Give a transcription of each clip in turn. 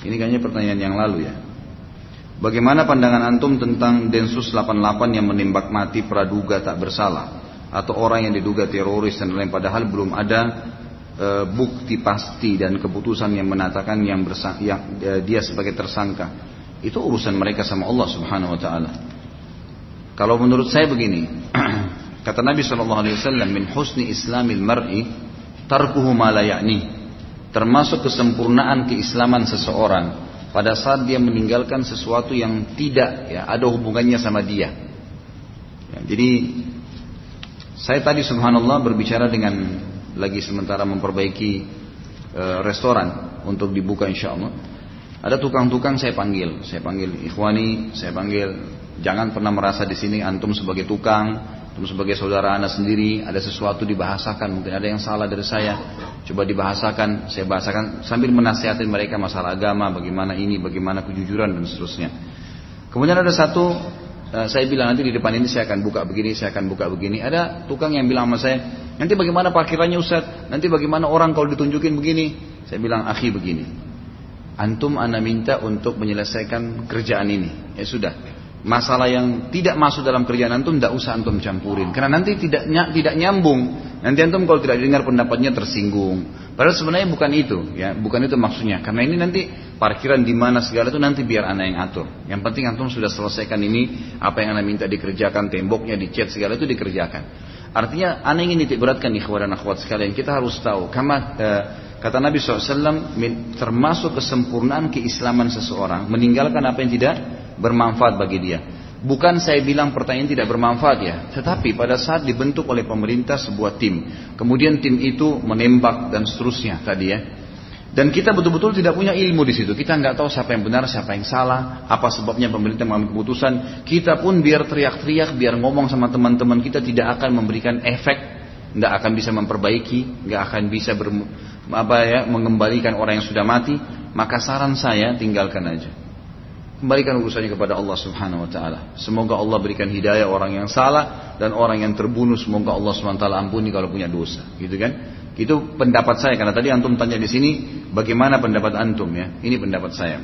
Ini kayaknya pertanyaan yang lalu ya. Bagaimana pandangan antum tentang Densus 88 yang menembak mati praduga tak bersalah atau orang yang diduga teroris dan lain padahal belum ada e, bukti pasti dan keputusan yang menatakan yang, yang e, dia sebagai tersangka. Itu urusan mereka sama Allah Subhanahu wa taala. Kalau menurut saya begini, kata Nabi sallallahu alaihi wasallam min husni islamil mar'i tarkuhu ma la ya'ni. Termasuk kesempurnaan keislaman seseorang pada saat dia meninggalkan sesuatu yang tidak ya ada hubungannya sama dia. Ya, jadi saya tadi subhanallah berbicara dengan lagi sementara memperbaiki e, restoran untuk dibuka insya Allah. Ada tukang-tukang saya panggil, saya panggil ikhwani, saya panggil jangan pernah merasa di sini antum sebagai tukang, Antum sebagai saudara anak sendiri ada sesuatu dibahasakan, mungkin ada yang salah dari saya. Coba dibahasakan, saya bahasakan sambil menasihati mereka masalah agama, bagaimana ini, bagaimana kejujuran dan seterusnya. Kemudian ada satu eh, saya bilang nanti di depan ini saya akan buka begini, saya akan buka begini. Ada tukang yang bilang sama saya, nanti bagaimana parkirannya Ustaz? Nanti bagaimana orang kalau ditunjukin begini? Saya bilang, akhi begini. Antum ana minta untuk menyelesaikan kerjaan ini. Ya sudah, masalah yang tidak masuk dalam kerjaan antum tidak usah antum campurin. Karena nanti tidak tidak nyambung. Nanti antum kalau tidak dengar pendapatnya tersinggung. Padahal sebenarnya bukan itu ya. Bukan itu maksudnya. Karena ini nanti parkiran di mana segala itu nanti biar anak yang atur. Yang penting antum sudah selesaikan ini apa yang anak minta dikerjakan temboknya dicat segala itu dikerjakan. Artinya anak ingin titik beratkan ikhwan dan akhwat sekalian kita harus tahu. Kama eh, Kata Nabi SAW, termasuk kesempurnaan keislaman seseorang, meninggalkan apa yang tidak bermanfaat bagi dia. Bukan saya bilang pertanyaan tidak bermanfaat ya, tetapi pada saat dibentuk oleh pemerintah sebuah tim, kemudian tim itu menembak dan seterusnya tadi ya. Dan kita betul-betul tidak punya ilmu di situ. Kita nggak tahu siapa yang benar, siapa yang salah, apa sebabnya pemerintah mengambil keputusan. Kita pun biar teriak-teriak, biar ngomong sama teman-teman kita tidak akan memberikan efek, nggak akan bisa memperbaiki, nggak akan bisa ber, apa ya mengembalikan orang yang sudah mati. Maka saran saya tinggalkan aja. Kembalikan urusannya kepada Allah Subhanahu wa taala. Semoga Allah berikan hidayah orang yang salah dan orang yang terbunuh semoga Allah Subhanahu wa taala ampuni kalau punya dosa, gitu kan? Itu pendapat saya karena tadi antum tanya di sini bagaimana pendapat antum ya. Ini pendapat saya.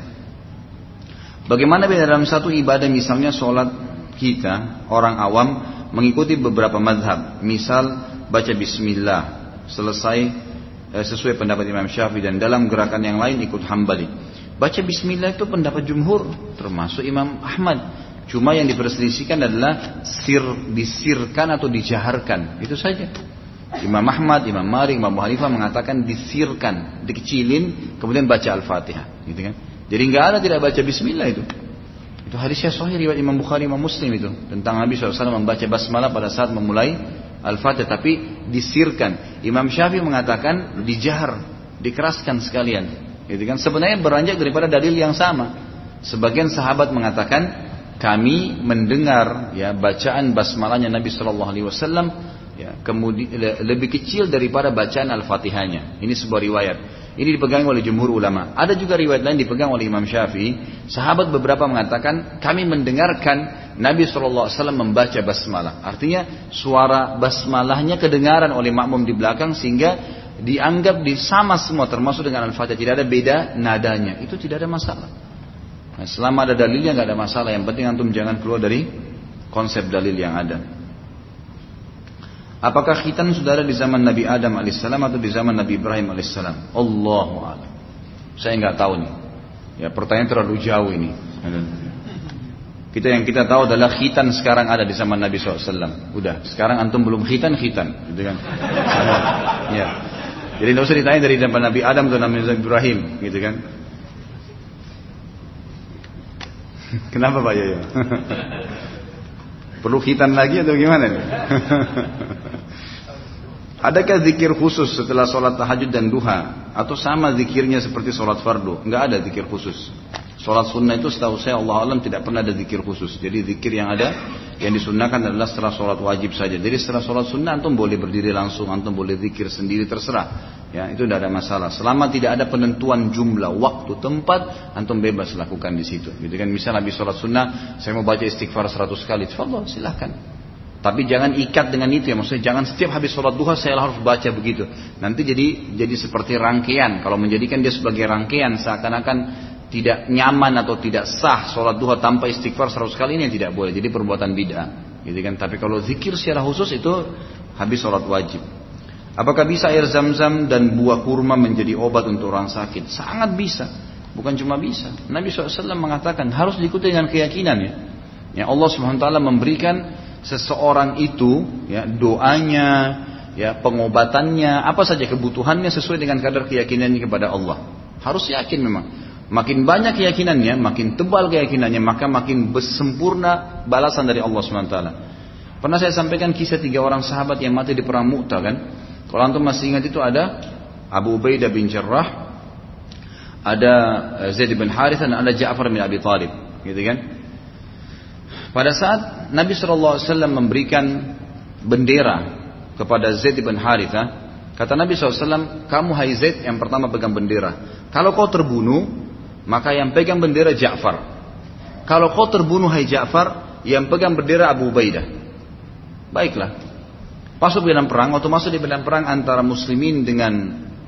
Bagaimana beda dalam satu ibadah misalnya sholat kita orang awam mengikuti beberapa madhab. Misal baca bismillah selesai eh, sesuai pendapat Imam Syafi'i dan dalam gerakan yang lain ikut hambali. Baca bismillah itu pendapat jumhur termasuk Imam Ahmad. Cuma yang diperselisihkan adalah sir disirkan atau dijaharkan. Itu saja. Imam Ahmad, Imam Malik, Imam Hanifah mengatakan disirkan, dikecilin, kemudian baca Al-Fatihah, gitu kan? Jadi nggak ada tidak baca Bismillah itu. Itu hadisnya sahih riwayat Imam Bukhari, Imam Muslim itu tentang Nabi SAW membaca basmalah pada saat memulai Al-Fatihah, tapi disirkan. Imam Syafi'i mengatakan dijahar, dikeraskan sekalian. Gitu kan? Sebenarnya beranjak daripada dalil yang sama. Sebagian sahabat mengatakan kami mendengar ya bacaan basmalahnya Nabi Shallallahu Alaihi Wasallam ya kemudian lebih kecil daripada bacaan al-fatihahnya. Ini sebuah riwayat. Ini dipegang oleh jumhur ulama. Ada juga riwayat lain dipegang oleh Imam Syafi'i. Sahabat beberapa mengatakan kami mendengarkan Nabi Wasallam membaca basmalah. Artinya suara basmalahnya kedengaran oleh makmum di belakang sehingga dianggap di sama semua termasuk dengan Al-Fatihah tidak ada beda nadanya itu tidak ada masalah nah, selama ada dalilnya nggak ada masalah yang penting antum jangan keluar dari konsep dalil yang ada apakah khitan sudah ada di zaman Nabi Adam alaihissalam atau di zaman Nabi Ibrahim alaihissalam Allahu a'lam saya nggak tahu nih ya pertanyaan terlalu jauh ini kita yang kita tahu adalah khitan sekarang ada di zaman Nabi SAW. Udah, sekarang antum belum khitan khitan, gitu kan? ya. Jadi tidak usah ditanya dari zaman Nabi Adam atau Nabi Ibrahim, gitu kan? Kenapa Pak Yoyo? Perlu khitan lagi atau gimana nih? Adakah zikir khusus setelah sholat tahajud dan duha? Atau sama zikirnya seperti sholat fardu? Enggak ada zikir khusus. Sholat sunnah itu setahu saya Allah alam tidak pernah ada zikir khusus. Jadi zikir yang ada yang disunnahkan adalah setelah sholat wajib saja. Jadi setelah sholat sunnah antum boleh berdiri langsung, antum boleh zikir sendiri terserah. Ya itu tidak ada masalah. Selama tidak ada penentuan jumlah, waktu, tempat, antum bebas lakukan di situ. Gitu kan? Misalnya habis sholat sunnah, saya mau baca istighfar 100 kali, Allah silahkan. Tapi jangan ikat dengan itu ya, maksudnya jangan setiap habis sholat duha saya harus baca begitu. Nanti jadi jadi seperti rangkaian. Kalau menjadikan dia sebagai rangkaian seakan-akan tidak nyaman atau tidak sah sholat duha tanpa istighfar seratus kali ini tidak boleh. Jadi perbuatan bid'ah. Gitu kan? Tapi kalau zikir secara khusus itu habis sholat wajib. Apakah bisa air zam-zam dan buah kurma menjadi obat untuk orang sakit? Sangat bisa. Bukan cuma bisa. Nabi SAW mengatakan harus diikuti dengan keyakinan ya. Ya Allah SWT memberikan seseorang itu ya doanya, ya pengobatannya, apa saja kebutuhannya sesuai dengan kadar keyakinannya kepada Allah. Harus yakin memang. Makin banyak keyakinannya, makin tebal keyakinannya, maka makin sempurna balasan dari Allah SWT. Pernah saya sampaikan kisah tiga orang sahabat yang mati di perang Mu'tah kan? Kalau antum masih ingat itu ada Abu Ubaidah bin Jarrah, ada eh, Zaid bin Harithah dan ada Ja'far bin Abi Talib, gitu kan? Pada saat Nabi SAW memberikan bendera kepada Zaid bin Harithah, kata Nabi SAW, kamu hai Zaid yang pertama pegang bendera. Kalau kau terbunuh, maka yang pegang bendera Ja'far. Kalau kau terbunuh hai Ja'far, yang pegang bendera Abu Ubaidah. Baiklah, Masuk di dalam perang, waktu masuk di dalam perang antara muslimin dengan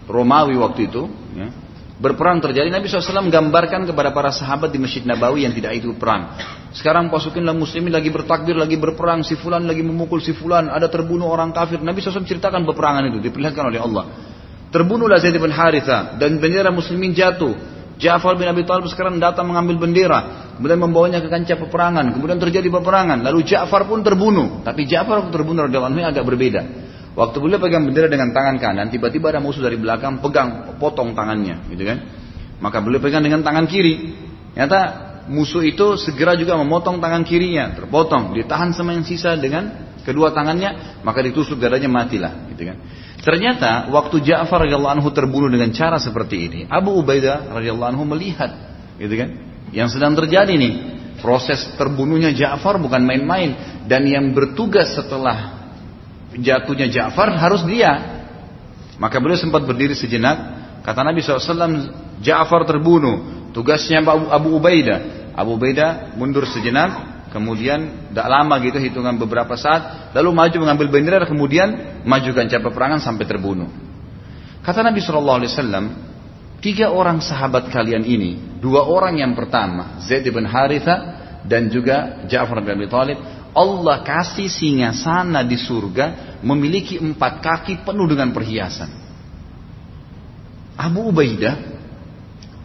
Romawi waktu itu, ya, berperang terjadi, Nabi SAW gambarkan kepada para sahabat di Masjid Nabawi yang tidak ikut perang. Sekarang pasukinlah muslimin lagi bertakbir, lagi berperang, si fulan lagi memukul si fulan, ada terbunuh orang kafir. Nabi SAW ceritakan peperangan itu, diperlihatkan oleh Allah. Terbunuhlah Zaid bin Haritha dan bendera muslimin jatuh. Ja'far bin Abi Thalib sekarang datang mengambil bendera, kemudian membawanya ke kancah peperangan, kemudian terjadi peperangan, lalu Ja'far pun terbunuh. Tapi Ja'far waktu terbunuh radhiyallahu agak berbeda. Waktu beliau pegang bendera dengan tangan kanan, tiba-tiba ada musuh dari belakang pegang, potong tangannya, gitu kan? Maka beliau pegang dengan tangan kiri. Ternyata musuh itu segera juga memotong tangan kirinya, terpotong, ditahan sama yang sisa dengan kedua tangannya, maka ditusuk dadanya matilah, gitu kan? Ternyata waktu Ja'far radhiyallahu anhu terbunuh dengan cara seperti ini, Abu Ubaidah radhiyallahu anhu melihat, gitu kan? Yang sedang terjadi nih, proses terbunuhnya Ja'far bukan main-main dan yang bertugas setelah jatuhnya Ja'far harus dia. Maka beliau sempat berdiri sejenak, kata Nabi SAW, Ja'far terbunuh, tugasnya Abu, Ubaidah. Abu Ubaidah mundur sejenak, Kemudian tidak lama gitu hitungan beberapa saat, lalu maju mengambil bendera, kemudian maju kancah peperangan sampai terbunuh. Kata Nabi Wasallam, tiga orang sahabat kalian ini, dua orang yang pertama, Zaid bin Haritha dan juga Ja'far bin Abi Thalib, Allah kasih singa sana di surga memiliki empat kaki penuh dengan perhiasan. Abu Ubaidah,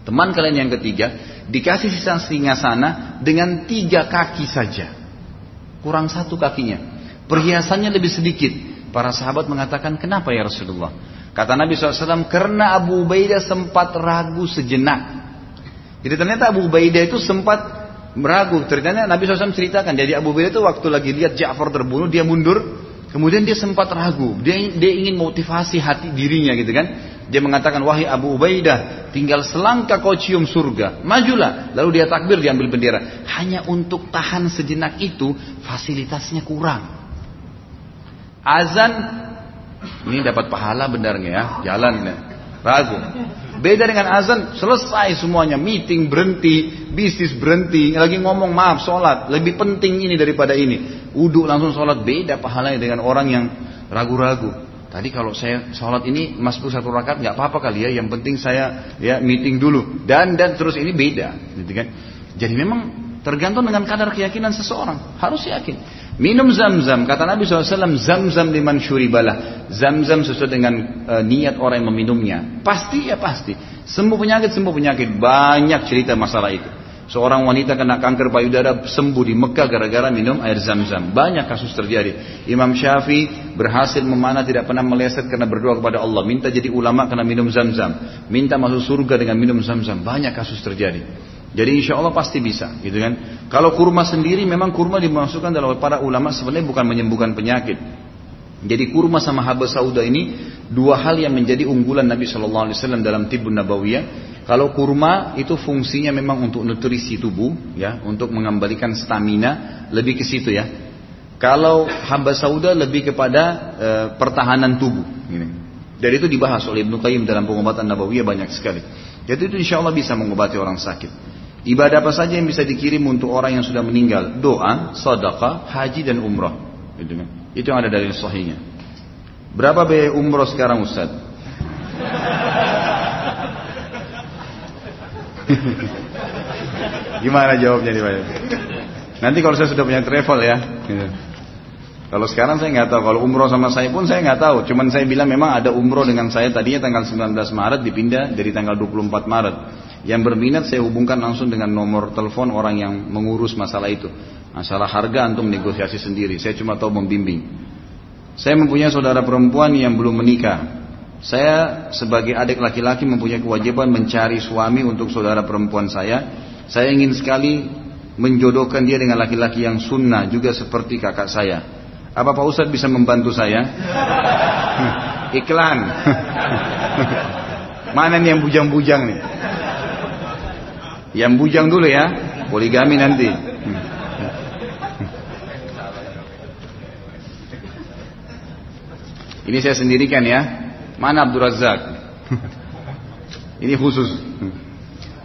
teman kalian yang ketiga, dikasih sisa singa sana dengan tiga kaki saja. Kurang satu kakinya. Perhiasannya lebih sedikit. Para sahabat mengatakan, kenapa ya Rasulullah? Kata Nabi SAW, karena Abu Ubaidah sempat ragu sejenak. Jadi ternyata Abu Ubaidah itu sempat meragu. Ternyata Nabi SAW ceritakan, jadi Abu Ubaidah itu waktu lagi lihat Ja'far terbunuh, dia mundur, kemudian dia sempat ragu. Dia, dia ingin motivasi hati dirinya gitu kan. Dia mengatakan, wahai Abu Ubaidah, tinggal selangkah kau cium surga. Majulah. Lalu dia takbir, diambil bendera. Hanya untuk tahan sejenak itu, fasilitasnya kurang. Azan, ini dapat pahala benarnya ya, jalan ya. Ragu. Beda dengan azan, selesai semuanya. Meeting berhenti, bisnis berhenti. Lagi ngomong maaf, sholat. Lebih penting ini daripada ini. Uduk langsung sholat. Beda pahalanya dengan orang yang ragu-ragu. Tadi kalau saya sholat ini masuk satu rakaat nggak apa-apa kali ya. Yang penting saya ya meeting dulu dan dan terus ini beda, gitu kan? Jadi memang tergantung dengan kadar keyakinan seseorang. Harus yakin. Minum zam-zam kata Nabi SAW zam-zam liman syuribalah. Zam-zam sesuai dengan e, niat orang yang meminumnya. Pasti ya pasti. Sembuh penyakit sembuh penyakit banyak cerita masalah itu. Seorang wanita kena kanker payudara sembuh di Mekah gara-gara minum air zam-zam. Banyak kasus terjadi. Imam Syafi'i berhasil memanah tidak pernah meleset karena berdoa kepada Allah. Minta jadi ulama karena minum zam-zam. Minta masuk surga dengan minum zam-zam. Banyak kasus terjadi. Jadi insya Allah pasti bisa, gitu kan? Kalau kurma sendiri memang kurma dimasukkan dalam para ulama sebenarnya bukan menyembuhkan penyakit. Jadi kurma sama haba sauda ini dua hal yang menjadi unggulan Nabi Shallallahu Alaihi Wasallam dalam tibun nabawiyah kalau kurma itu fungsinya memang untuk nutrisi tubuh, ya, untuk mengembalikan stamina, lebih ke situ ya. Kalau hamba sauda lebih kepada e, pertahanan tubuh. Ini. Dari itu dibahas oleh Ibnu Qayyim dalam pengobatan Nabawiyah banyak sekali. Jadi itu insya Allah bisa mengobati orang sakit. Ibadah apa saja yang bisa dikirim untuk orang yang sudah meninggal? Doa, sedekah, haji dan umrah. Itu, kan? itu yang ada dari sahihnya. Berapa biaya umrah sekarang Ustaz? Gimana jawabnya nih Pak? Nanti kalau saya sudah punya travel ya. Gitu. Kalau sekarang saya nggak tahu. Kalau umroh sama saya pun saya nggak tahu. Cuman saya bilang memang ada umroh dengan saya tadinya tanggal 19 Maret dipindah dari tanggal 24 Maret. Yang berminat saya hubungkan langsung dengan nomor telepon orang yang mengurus masalah itu. Masalah harga antum negosiasi sendiri. Saya cuma tahu membimbing. Saya mempunyai saudara perempuan yang belum menikah. Saya sebagai adik laki-laki mempunyai kewajiban mencari suami untuk saudara perempuan saya. Saya ingin sekali menjodohkan dia dengan laki-laki yang sunnah juga seperti kakak saya. Apa Pak Ustadz bisa membantu saya? Iklan. Mana nih yang bujang-bujang nih? Yang bujang dulu ya, poligami nanti. Ini saya sendirikan ya. Mana Abdul Razak? ini khusus.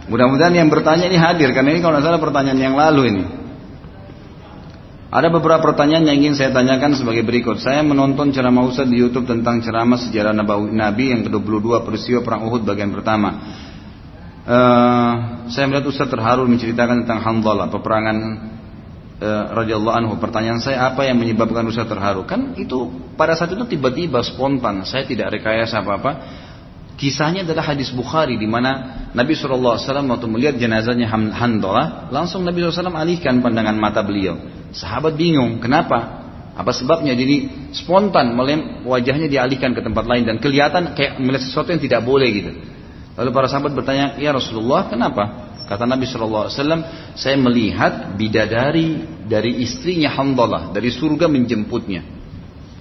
Mudah-mudahan yang bertanya ini hadir karena ini kalau tidak salah pertanyaan yang lalu ini. Ada beberapa pertanyaan yang ingin saya tanyakan sebagai berikut. Saya menonton ceramah Ustaz di YouTube tentang ceramah sejarah Nabi yang ke-22 peristiwa perang Uhud bagian pertama. Uh, saya melihat Ustaz terharu menceritakan tentang Hamdalah, peperangan uh, radhiyallahu anhu. Pertanyaan saya apa yang menyebabkan Ustaz terharu? Kan itu pada saat itu tiba-tiba spontan. Saya tidak rekayasa apa-apa. Kisahnya adalah hadis Bukhari di mana Nabi SAW waktu melihat jenazahnya Handalah, langsung Nabi SAW alihkan pandangan mata beliau. Sahabat bingung, kenapa? Apa sebabnya? Jadi spontan wajahnya dialihkan ke tempat lain dan kelihatan kayak melihat sesuatu yang tidak boleh gitu. Lalu para sahabat bertanya, ya Rasulullah, kenapa? Kata Nabi SAW, saya melihat bidadari dari istrinya Handalah dari surga menjemputnya.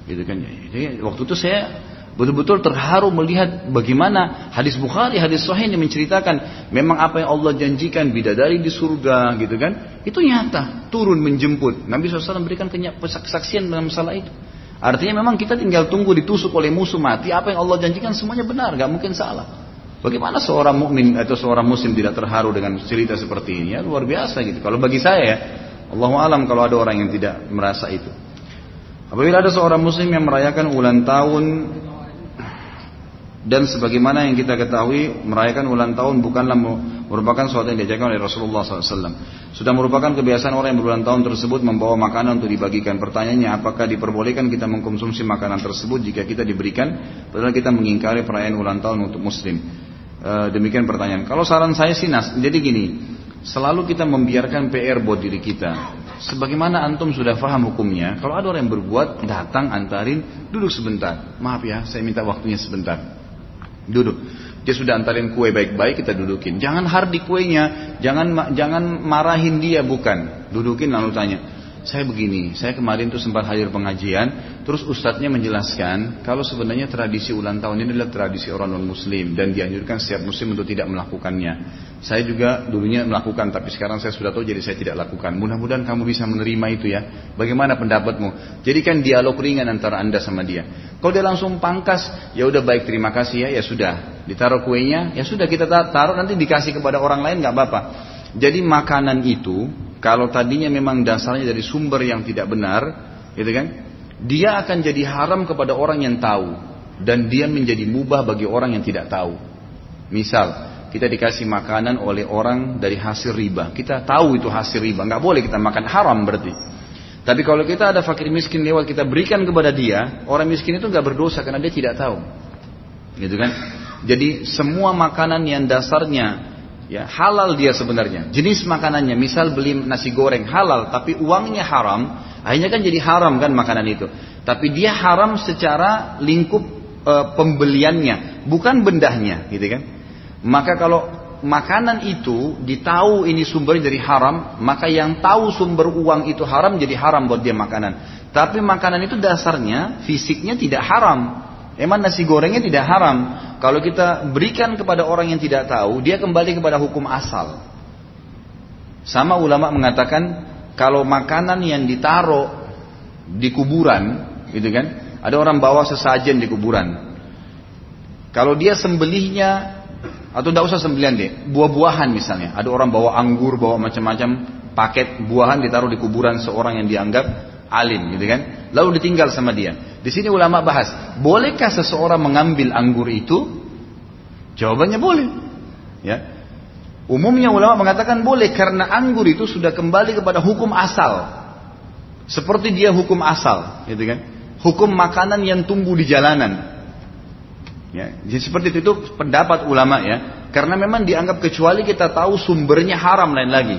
Gitu kan? Jadi waktu itu saya betul-betul terharu melihat bagaimana hadis Bukhari, hadis Sahih ini menceritakan memang apa yang Allah janjikan bidadari di surga gitu kan, itu nyata turun menjemput. Nabi SAW berikan kesaksian dalam masalah itu. Artinya memang kita tinggal tunggu ditusuk oleh musuh mati, apa yang Allah janjikan semuanya benar, gak mungkin salah. Bagaimana seorang mukmin atau seorang muslim tidak terharu dengan cerita seperti ini? Ya luar biasa gitu. Kalau bagi saya ya, Allah alam kalau ada orang yang tidak merasa itu. Apabila ada seorang muslim yang merayakan ulang tahun dan sebagaimana yang kita ketahui merayakan ulang tahun bukanlah merupakan sesuatu yang diajarkan oleh Rasulullah SAW. Sudah merupakan kebiasaan orang yang berulang tahun tersebut membawa makanan untuk dibagikan. Pertanyaannya apakah diperbolehkan kita mengkonsumsi makanan tersebut jika kita diberikan padahal kita mengingkari perayaan ulang tahun untuk muslim. E, demikian pertanyaan. Kalau saran saya sih nas, jadi gini, selalu kita membiarkan PR buat diri kita. Sebagaimana antum sudah faham hukumnya, kalau ada orang yang berbuat, datang, antarin, duduk sebentar. Maaf ya, saya minta waktunya sebentar. Duduk. Dia sudah antarin kue baik-baik kita dudukin. Jangan hardi kuenya, jangan jangan marahin dia bukan. Dudukin lalu tanya, saya begini, saya kemarin tuh sempat hadir pengajian, terus ustadznya menjelaskan kalau sebenarnya tradisi ulang tahun ini adalah tradisi orang non muslim dan dianjurkan setiap muslim untuk tidak melakukannya. Saya juga dulunya melakukan, tapi sekarang saya sudah tahu jadi saya tidak lakukan. Mudah-mudahan kamu bisa menerima itu ya. Bagaimana pendapatmu? Jadikan dialog ringan antara anda sama dia. Kalau dia langsung pangkas, ya udah baik terima kasih ya, ya sudah. Ditaruh kuenya, ya sudah kita taruh nanti dikasih kepada orang lain nggak apa-apa. Jadi makanan itu kalau tadinya memang dasarnya dari sumber yang tidak benar, gitu kan? Dia akan jadi haram kepada orang yang tahu dan dia menjadi mubah bagi orang yang tidak tahu. Misal, kita dikasih makanan oleh orang dari hasil riba. Kita tahu itu hasil riba, nggak boleh kita makan haram berarti. Tapi kalau kita ada fakir miskin lewat kita berikan kepada dia, orang miskin itu nggak berdosa karena dia tidak tahu. Gitu kan? Jadi semua makanan yang dasarnya ya halal dia sebenarnya. Jenis makanannya misal beli nasi goreng halal tapi uangnya haram akhirnya kan jadi haram kan makanan itu. Tapi dia haram secara lingkup e, pembeliannya bukan bendahnya gitu kan? Maka kalau makanan itu ditahu ini sumbernya dari haram maka yang tahu sumber uang itu haram jadi haram buat dia makanan. Tapi makanan itu dasarnya fisiknya tidak haram Emang nasi gorengnya tidak haram. Kalau kita berikan kepada orang yang tidak tahu, dia kembali kepada hukum asal. Sama ulama mengatakan kalau makanan yang ditaruh di kuburan, gitu kan? Ada orang bawa sesajen di kuburan. Kalau dia sembelihnya atau tidak usah sembelihan deh, buah-buahan misalnya. Ada orang bawa anggur, bawa macam-macam paket buahan ditaruh di kuburan seorang yang dianggap alim, gitu kan? Lalu ditinggal sama dia. Di sini ulama bahas, bolehkah seseorang mengambil anggur itu? Jawabannya boleh. Ya. Umumnya ulama mengatakan boleh karena anggur itu sudah kembali kepada hukum asal. Seperti dia hukum asal, gitu kan? Hukum makanan yang tumbuh di jalanan. Ya, jadi seperti itu, itu pendapat ulama ya. Karena memang dianggap kecuali kita tahu sumbernya haram lain lagi.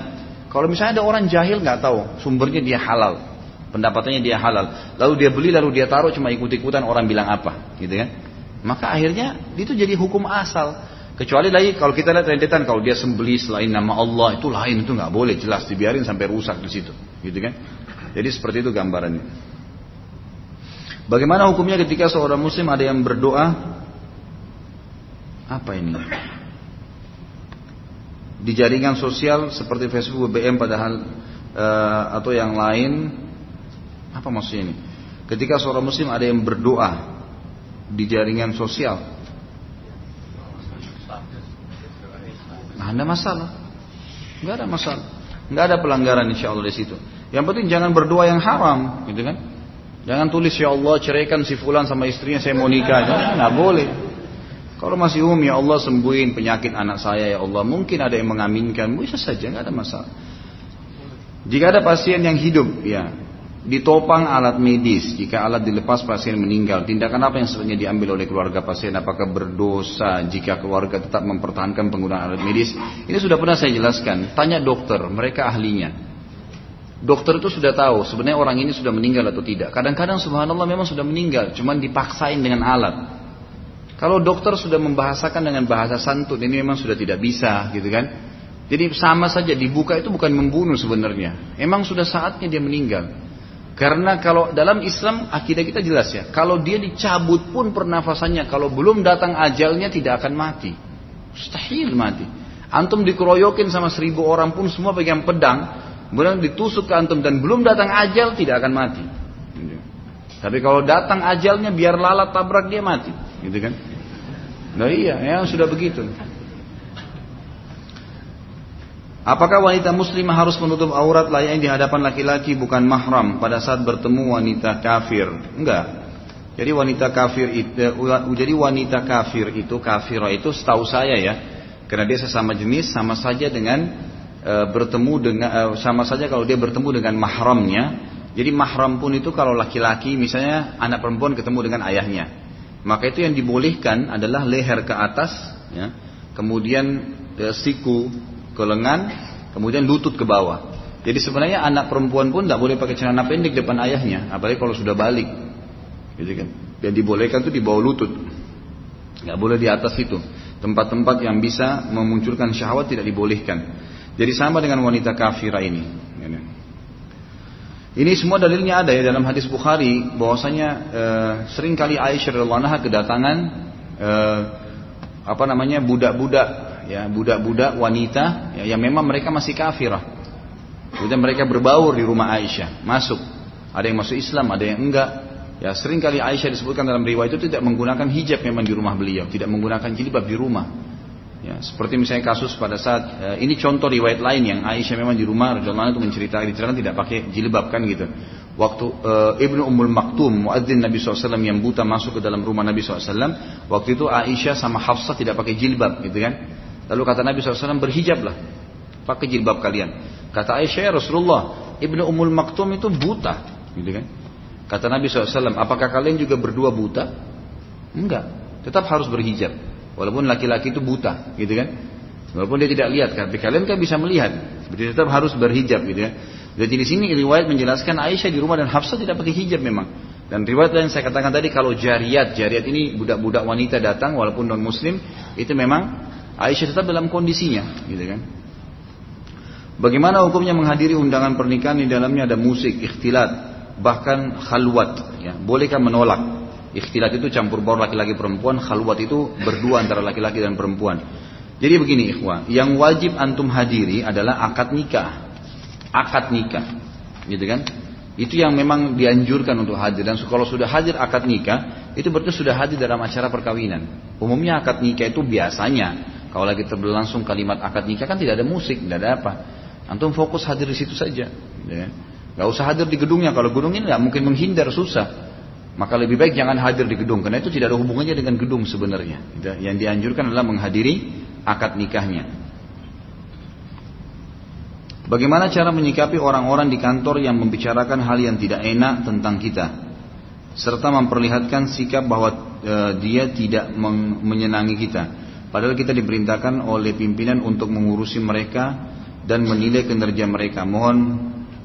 Kalau misalnya ada orang jahil nggak tahu sumbernya dia halal, pendapatannya dia halal, lalu dia beli lalu dia taruh cuma ikut-ikutan orang bilang apa, gitu kan? Maka akhirnya itu jadi hukum asal. Kecuali lagi kalau kita lihat rentetan kalau dia sembeli selain nama Allah itu lain itu nggak boleh jelas dibiarin sampai rusak di situ, gitu kan? Jadi seperti itu gambarannya. Bagaimana hukumnya ketika seorang muslim ada yang berdoa apa ini? Di jaringan sosial seperti Facebook, BBM padahal uh, atau yang lain apa maksudnya ini? Ketika seorang muslim ada yang berdoa di jaringan sosial Nah, ada masalah. Enggak ada masalah. Enggak ada pelanggaran insya Allah di situ. Yang penting jangan berdoa yang haram, gitu kan? Jangan tulis ya Allah ceraikan si fulan sama istrinya saya mau nikah. Jangan, nggak boleh. Kalau masih umum ya Allah sembuhin penyakit anak saya ya Allah. Mungkin ada yang mengaminkan, bisa saja nggak ada masalah. Jika ada pasien yang hidup, ya ditopang alat medis. Jika alat dilepas pasien meninggal. Tindakan apa yang sebenarnya diambil oleh keluarga pasien? Apakah berdosa jika keluarga tetap mempertahankan penggunaan alat medis? Ini sudah pernah saya jelaskan. Tanya dokter mereka ahlinya. Dokter itu sudah tahu sebenarnya orang ini sudah meninggal atau tidak. Kadang-kadang subhanallah memang sudah meninggal cuman dipaksain dengan alat. Kalau dokter sudah membahasakan dengan bahasa santun ini memang sudah tidak bisa gitu kan? Jadi sama saja dibuka itu bukan membunuh sebenarnya. Emang sudah saatnya dia meninggal karena kalau dalam Islam akidah kita jelas ya, kalau dia dicabut pun pernafasannya, kalau belum datang ajalnya tidak akan mati. Mustahil mati. Antum dikeroyokin sama seribu orang pun semua pegang pedang, kemudian ditusuk ke antum dan belum datang ajal tidak akan mati. Tapi kalau datang ajalnya biar lalat tabrak dia mati, gitu kan? Nah iya, ya sudah begitu. Apakah wanita muslimah harus menutup aurat layaknya di hadapan laki-laki bukan mahram pada saat bertemu wanita kafir? Enggak. Jadi wanita kafir itu jadi wanita kafir itu kafirah itu setahu saya ya. Karena dia sesama jenis sama saja dengan e, bertemu dengan e, sama saja kalau dia bertemu dengan mahramnya. Jadi mahram pun itu kalau laki-laki misalnya anak perempuan ketemu dengan ayahnya. Maka itu yang dibolehkan adalah leher ke atas ya. Kemudian e, siku ke lengan, kemudian lutut ke bawah. Jadi sebenarnya anak perempuan pun tidak boleh pakai celana pendek depan ayahnya, apalagi kalau sudah balik. Gitu kan. Yang dibolehkan itu di bawah lutut. Nggak boleh di atas itu. Tempat-tempat yang bisa memunculkan syahwat tidak dibolehkan. Jadi sama dengan wanita kafirah ini. Ini semua dalilnya ada ya dalam hadis Bukhari bahwasanya e, sering kali Aisyah radhiallahu anha kedatangan e, apa namanya budak-budak ya budak-budak wanita ya, yang memang mereka masih kafirah. Kemudian mereka berbaur di rumah Aisyah, masuk. Ada yang masuk Islam, ada yang enggak. Ya sering kali Aisyah disebutkan dalam riwayat itu tidak menggunakan hijab memang di rumah beliau, tidak menggunakan jilbab di rumah. Ya, seperti misalnya kasus pada saat uh, ini contoh riwayat lain yang Aisyah memang di rumah radhiyallahu itu menceritakan diceritakan tidak pakai jilbab kan gitu. Waktu uh, Ibnu Ummul Maktum muadzin Nabi SAW yang buta masuk ke dalam rumah Nabi SAW, waktu itu Aisyah sama Hafsah tidak pakai jilbab gitu kan. Lalu kata Nabi SAW berhijablah. Pakai jilbab kalian. Kata Aisyah ya Rasulullah. Ibnu Umul Maktum itu buta. Gitu kan. Kata Nabi SAW. Apakah kalian juga berdua buta? Enggak. Tetap harus berhijab. Walaupun laki-laki itu buta. Gitu kan. Walaupun dia tidak lihat. Tapi kalian kan bisa melihat. Jadi tetap harus berhijab. Gitu kan. Jadi di sini riwayat menjelaskan Aisyah di rumah dan Hafsah tidak pakai hijab memang. Dan riwayat lain saya katakan tadi kalau jariat, jariat ini budak-budak wanita datang walaupun non muslim itu memang Aisyah tetap dalam kondisinya, gitu kan. Bagaimana hukumnya menghadiri undangan pernikahan di dalamnya ada musik, ikhtilat, bahkan khalwat, ya. Bolehkah menolak? Ikhtilat itu campur baur laki-laki perempuan, khalwat itu berdua antara laki-laki dan perempuan. Jadi begini ikhwah, yang wajib antum hadiri adalah akad nikah. Akad nikah. Gitu kan? Itu yang memang dianjurkan untuk hadir dan kalau sudah hadir akad nikah, itu berarti sudah hadir dalam acara perkawinan. Umumnya akad nikah itu biasanya kalau lagi berlangsung kalimat akad nikah kan tidak ada musik, tidak ada apa. Antum fokus hadir di situ saja. Ya. Gak usah hadir di gedungnya. Kalau gedung ini nggak mungkin menghindar susah. Maka lebih baik jangan hadir di gedung karena itu tidak ada hubungannya dengan gedung sebenarnya. Yang dianjurkan adalah menghadiri akad nikahnya. Bagaimana cara menyikapi orang-orang di kantor yang membicarakan hal yang tidak enak tentang kita serta memperlihatkan sikap bahwa e, dia tidak menyenangi kita padahal kita diperintahkan oleh pimpinan untuk mengurusi mereka dan menilai kinerja mereka. Mohon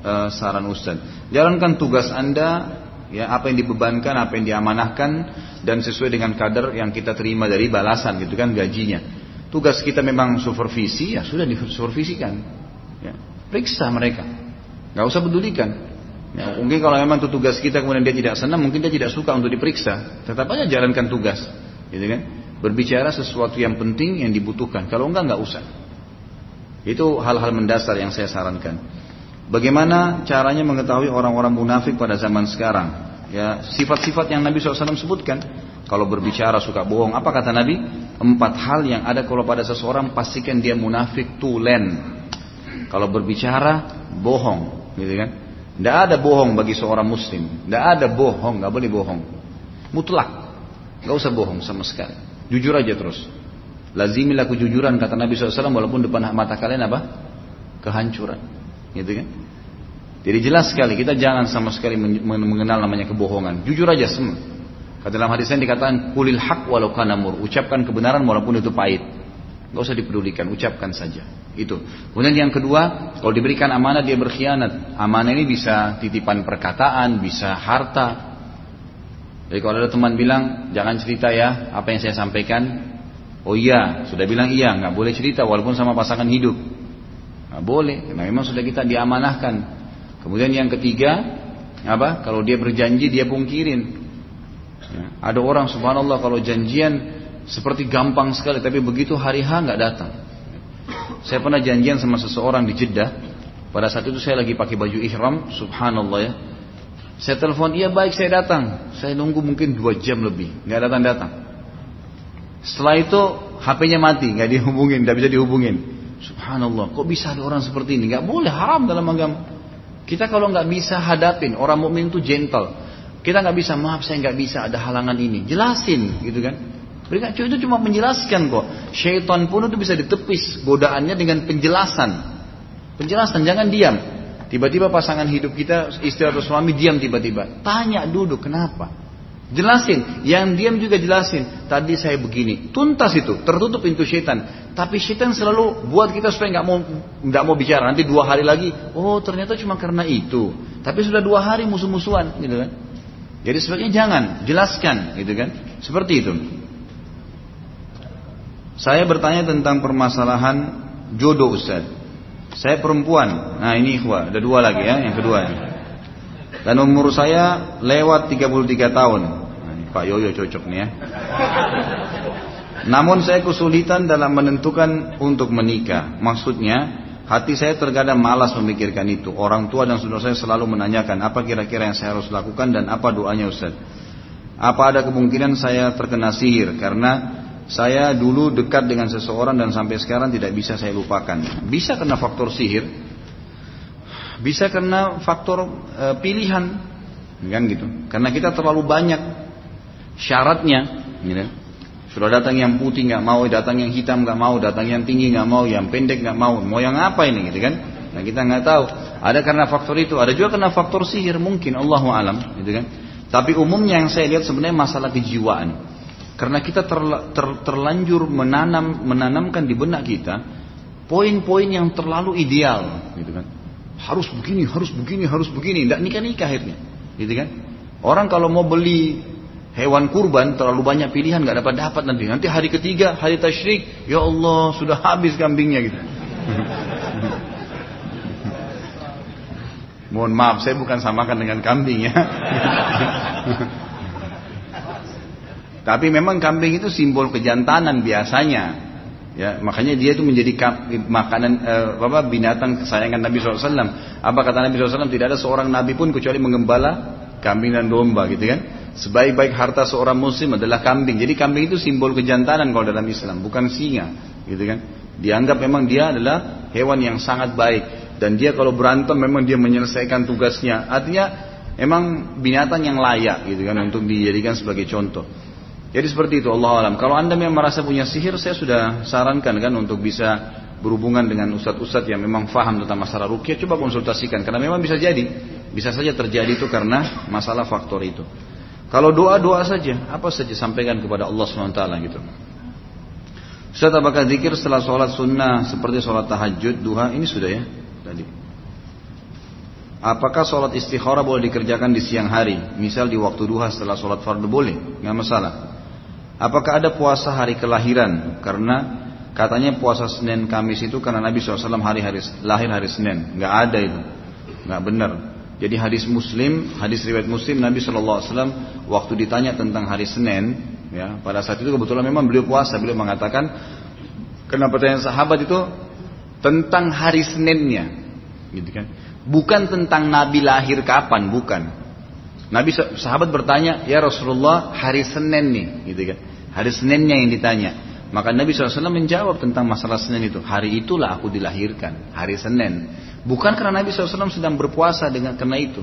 e, saran Ustaz. Jalankan tugas Anda ya apa yang dibebankan, apa yang diamanahkan dan sesuai dengan kadar yang kita terima dari balasan gitu kan gajinya. Tugas kita memang supervisi ya sudah disupervisikan. Ya, periksa mereka. Gak usah pedulikan. Ya, mungkin kalau memang itu tugas kita kemudian dia tidak senang, mungkin dia tidak suka untuk diperiksa. Tetap aja jalankan tugas, gitu kan? Berbicara sesuatu yang penting yang dibutuhkan. Kalau enggak nggak usah. Itu hal-hal mendasar yang saya sarankan. Bagaimana caranya mengetahui orang-orang munafik pada zaman sekarang? Ya, sifat-sifat yang Nabi SAW sebutkan. Kalau berbicara suka bohong, apa kata Nabi? Empat hal yang ada kalau pada seseorang pastikan dia munafik tulen. Kalau berbicara bohong, gitu kan? Tidak ada bohong bagi seorang muslim. Tidak ada bohong, nggak boleh bohong. Mutlak, nggak usah bohong sama sekali. Jujur aja terus. Lazimilah kejujuran kata Nabi SAW walaupun depan mata kalian apa? Kehancuran. Gitu kan? Jadi jelas sekali kita jangan sama sekali mengenal namanya kebohongan. Jujur aja semua. Kata dalam hadis yang dikatakan kulil hak walau kanamur. Ucapkan kebenaran walaupun itu pahit. Gak usah dipedulikan, ucapkan saja. Itu. Kemudian yang kedua, kalau diberikan amanah dia berkhianat. Amanah ini bisa titipan perkataan, bisa harta. Jadi kalau ada teman bilang, jangan cerita ya apa yang saya sampaikan, Oh iya, sudah bilang iya, nggak boleh cerita walaupun sama pasangan hidup. Nggak boleh, karena memang sudah kita diamanahkan. Kemudian yang ketiga, apa? Kalau dia berjanji dia pungkirin. Ya, ada orang subhanallah kalau janjian seperti gampang sekali, tapi begitu hari H nggak datang. Saya pernah janjian sama seseorang di Jeddah. Pada saat itu saya lagi pakai baju ihram, subhanallah ya. Saya telepon, iya baik saya datang. Saya nunggu mungkin dua jam lebih, nggak datang datang. Setelah itu HP-nya mati, nggak dihubungin, nggak bisa dihubungin. Subhanallah, kok bisa ada orang seperti ini? Nggak boleh, haram dalam agama. Kita kalau nggak bisa hadapin, orang mukmin itu gentle. Kita nggak bisa, maaf saya nggak bisa, ada halangan ini. Jelasin, gitu kan? Mereka itu cuma menjelaskan kok. Syaitan pun itu bisa ditepis godaannya dengan penjelasan. Penjelasan, jangan diam. Tiba-tiba pasangan hidup kita, istri atau suami diam tiba-tiba. Tanya duduk, kenapa? Jelasin, yang diam juga jelasin. Tadi saya begini, tuntas itu, tertutup pintu setan. Tapi setan selalu buat kita supaya nggak mau nggak mau bicara. Nanti dua hari lagi, oh ternyata cuma karena itu. Tapi sudah dua hari musuh-musuhan, gitu kan? Jadi sebaiknya jangan, jelaskan, gitu kan? Seperti itu. Saya bertanya tentang permasalahan jodoh Ustaz. Saya perempuan. Nah ini ikhwah, ada dua lagi ya, yang kedua. Dan umur saya lewat 33 tahun. Nah, ini Pak Yoyo cocok nih ya. Namun saya kesulitan dalam menentukan untuk menikah. Maksudnya, hati saya terkadang malas memikirkan itu. Orang tua dan saudara saya selalu menanyakan apa kira-kira yang saya harus lakukan dan apa doanya Ustaz. Apa ada kemungkinan saya terkena sihir karena saya dulu dekat dengan seseorang dan sampai sekarang tidak bisa saya lupakan. Bisa kena faktor sihir, bisa karena faktor e, pilihan, kan gitu. Karena kita terlalu banyak syaratnya, gitu. Sudah datang yang putih nggak mau, datang yang hitam nggak mau, datang yang tinggi nggak mau, yang pendek nggak mau, mau yang apa ini, gitu kan? Nah kita nggak tahu. Ada karena faktor itu, ada juga karena faktor sihir mungkin, Allahu alam, gitu kan? Tapi umumnya yang saya lihat sebenarnya masalah kejiwaan. Karena kita ter, ter, terlanjur menanam menanamkan di benak kita poin-poin yang terlalu ideal, gitu kan? harus begini, harus begini, harus begini. Tidak nikah-nikah akhirnya. Gitu kan? Orang kalau mau beli hewan kurban terlalu banyak pilihan nggak dapat dapat nanti. Nanti hari ketiga hari tasyrik, ya Allah sudah habis kambingnya gitu. Mohon maaf, saya bukan samakan dengan kambing ya. Tapi memang kambing itu simbol kejantanan biasanya. Ya, makanya dia itu menjadi makanan eh, apa binatang kesayangan Nabi SAW. Apa kata Nabi SAW? Tidak ada seorang Nabi pun kecuali mengembala kambing dan domba, gitu kan? Sebaik-baik harta seorang Muslim adalah kambing. Jadi kambing itu simbol kejantanan kalau dalam Islam, bukan singa, gitu kan? Dianggap memang dia adalah hewan yang sangat baik dan dia kalau berantem memang dia menyelesaikan tugasnya. Artinya memang binatang yang layak, gitu kan, untuk dijadikan sebagai contoh. Jadi seperti itu Allah alam. Kalau anda memang merasa punya sihir, saya sudah sarankan kan untuk bisa berhubungan dengan ustadz-ustadz yang memang faham tentang masalah rukyah, coba konsultasikan. Karena memang bisa jadi, bisa saja terjadi itu karena masalah faktor itu. Kalau doa-doa saja, apa saja sampaikan kepada Allah SWT gitu. Ustaz apakah zikir setelah sholat sunnah seperti sholat tahajud, duha, ini sudah ya tadi. Apakah sholat istikharah boleh dikerjakan di siang hari? Misal di waktu duha setelah sholat fardu boleh, nggak masalah. Apakah ada puasa hari kelahiran? Karena Katanya puasa Senin Kamis itu karena Nabi SAW hari hari lahir hari Senin. Nggak ada itu, nggak benar. Jadi hadis Muslim, hadis riwayat Muslim Nabi SAW waktu ditanya tentang hari Senin, ya pada saat itu kebetulan memang beliau puasa, beliau mengatakan kenapa pertanyaan sahabat itu tentang hari Seninnya, gitu kan? Bukan tentang Nabi lahir kapan, bukan. Nabi sahabat bertanya, ya Rasulullah hari Senin nih, gitu kan? Hari Seninnya yang ditanya. Maka Nabi SAW menjawab tentang masalah Senin itu. Hari itulah aku dilahirkan, hari Senin. Bukan karena Nabi SAW sedang berpuasa dengan karena itu.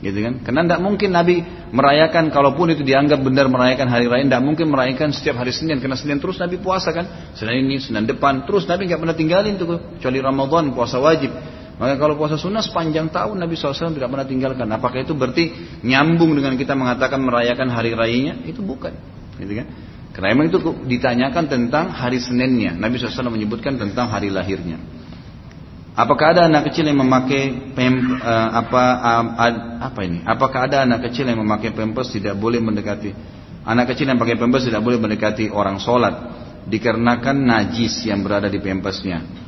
Gitu kan? Karena tidak mungkin Nabi merayakan, kalaupun itu dianggap benar merayakan hari raya, tidak mungkin merayakan setiap hari Senin. Karena Senin terus Nabi puasa kan. Senin ini, Senin depan, terus Nabi nggak pernah tinggalin tuh. Kecuali Ramadan, puasa wajib. Maka kalau puasa sunnah sepanjang tahun Nabi SAW tidak pernah tinggalkan. Apakah itu berarti nyambung dengan kita mengatakan merayakan hari rayanya? Itu bukan. Gitu kan? Karena memang itu ditanyakan tentang hari Seninnya. Nabi SAW menyebutkan tentang hari lahirnya. Apakah ada anak kecil yang memakai pem, uh, apa uh, apa ini? Apakah ada anak kecil yang memakai pampers tidak boleh mendekati anak kecil yang pakai pampers tidak boleh mendekati orang sholat dikarenakan najis yang berada di pampersnya.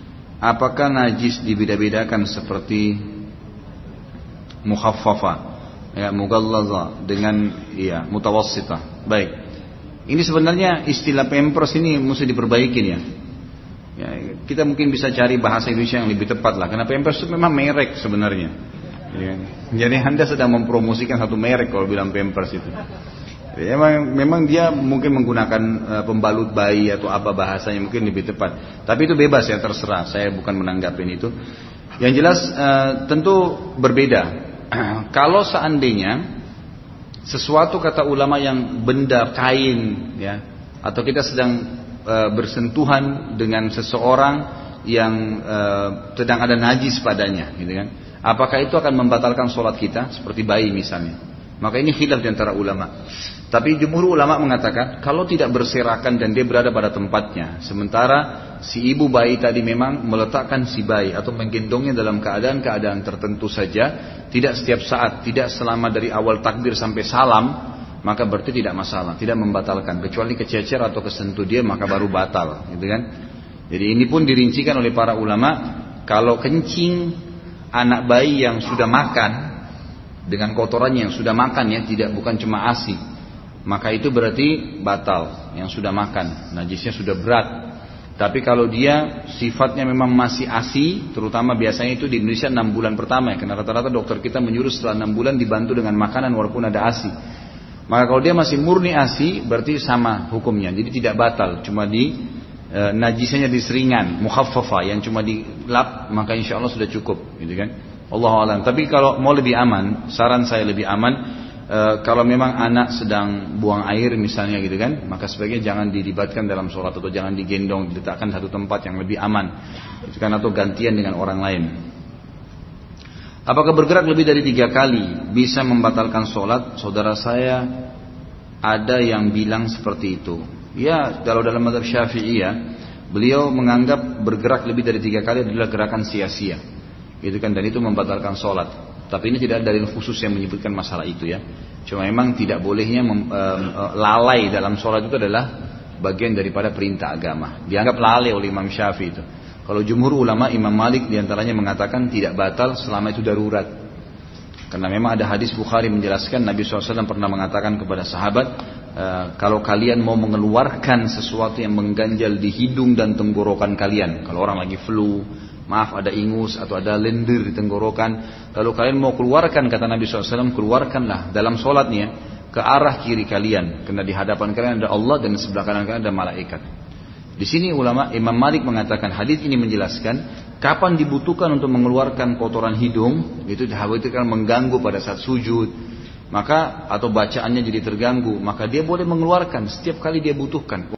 Apakah najis dibeda-bedakan seperti mukhaffafa ya mughallaza dengan ya mutawassita. Baik. Ini sebenarnya istilah pampers ini mesti diperbaikin ya. ya. Kita mungkin bisa cari bahasa Indonesia yang lebih tepat lah. Karena pampers itu memang merek sebenarnya. Ya. Jadi anda sedang mempromosikan satu merek kalau bilang pampers itu. Memang, memang dia mungkin menggunakan uh, pembalut bayi atau apa bahasanya mungkin lebih tepat. Tapi itu bebas ya terserah. Saya bukan menanggapin itu. Yang jelas uh, tentu berbeda. Kalau seandainya sesuatu kata ulama yang benda kain ya atau kita sedang e, bersentuhan dengan seseorang yang sedang ada najis padanya gitu kan apakah itu akan membatalkan sholat kita seperti bayi misalnya maka ini khilaf di antara ulama tapi jumhur ulama mengatakan kalau tidak berserakan dan dia berada pada tempatnya, sementara si ibu bayi tadi memang meletakkan si bayi atau menggendongnya dalam keadaan-keadaan tertentu saja, tidak setiap saat, tidak selama dari awal takbir sampai salam, maka berarti tidak masalah, tidak membatalkan. Kecuali kececer atau kesentuh dia maka baru batal, gitu kan? Jadi ini pun dirincikan oleh para ulama, kalau kencing anak bayi yang sudah makan dengan kotorannya yang sudah makan ya, tidak bukan cuma asi, maka itu berarti batal yang sudah makan najisnya sudah berat. Tapi kalau dia sifatnya memang masih asi terutama biasanya itu di Indonesia 6 bulan pertama ya karena rata-rata dokter kita menyuruh setelah 6 bulan dibantu dengan makanan walaupun ada asi. Maka kalau dia masih murni asi berarti sama hukumnya jadi tidak batal cuma di e, najisnya diseringan mukhaffafa yang cuma dilap maka insya Allah sudah cukup gitu kan Allah alam tapi kalau mau lebih aman saran saya lebih aman e, kalau memang anak sedang buang air misalnya gitu kan, maka sebaiknya jangan dilibatkan dalam sholat atau jangan digendong, diletakkan satu tempat yang lebih aman, itu kan atau gantian dengan orang lain. Apakah bergerak lebih dari tiga kali bisa membatalkan sholat? Saudara saya ada yang bilang seperti itu. Ya, kalau dalam madhab syafi'i ya, beliau menganggap bergerak lebih dari tiga kali adalah gerakan sia-sia. Gitu kan, dan itu membatalkan sholat. Tapi ini tidak ada dalil khusus yang menyebutkan masalah itu ya. Cuma memang tidak bolehnya mem, e, e, lalai dalam sholat itu adalah bagian daripada perintah agama. Dianggap lalai oleh Imam Syafi'i itu. Kalau jumhur ulama Imam Malik di antaranya mengatakan tidak batal selama itu darurat. Karena memang ada hadis Bukhari menjelaskan Nabi SAW pernah mengatakan kepada sahabat, e, kalau kalian mau mengeluarkan sesuatu yang mengganjal di hidung dan tenggorokan kalian, kalau orang lagi flu, maaf ada ingus atau ada lendir di tenggorokan, lalu kalian mau keluarkan kata Nabi SAW, keluarkanlah dalam sholatnya ke arah kiri kalian, karena di hadapan kalian ada Allah dan di sebelah kanan kalian ada malaikat. Di sini ulama Imam Malik mengatakan hadis ini menjelaskan kapan dibutuhkan untuk mengeluarkan kotoran hidung itu dikhawatirkan mengganggu pada saat sujud. Maka atau bacaannya jadi terganggu maka dia boleh mengeluarkan setiap kali dia butuhkan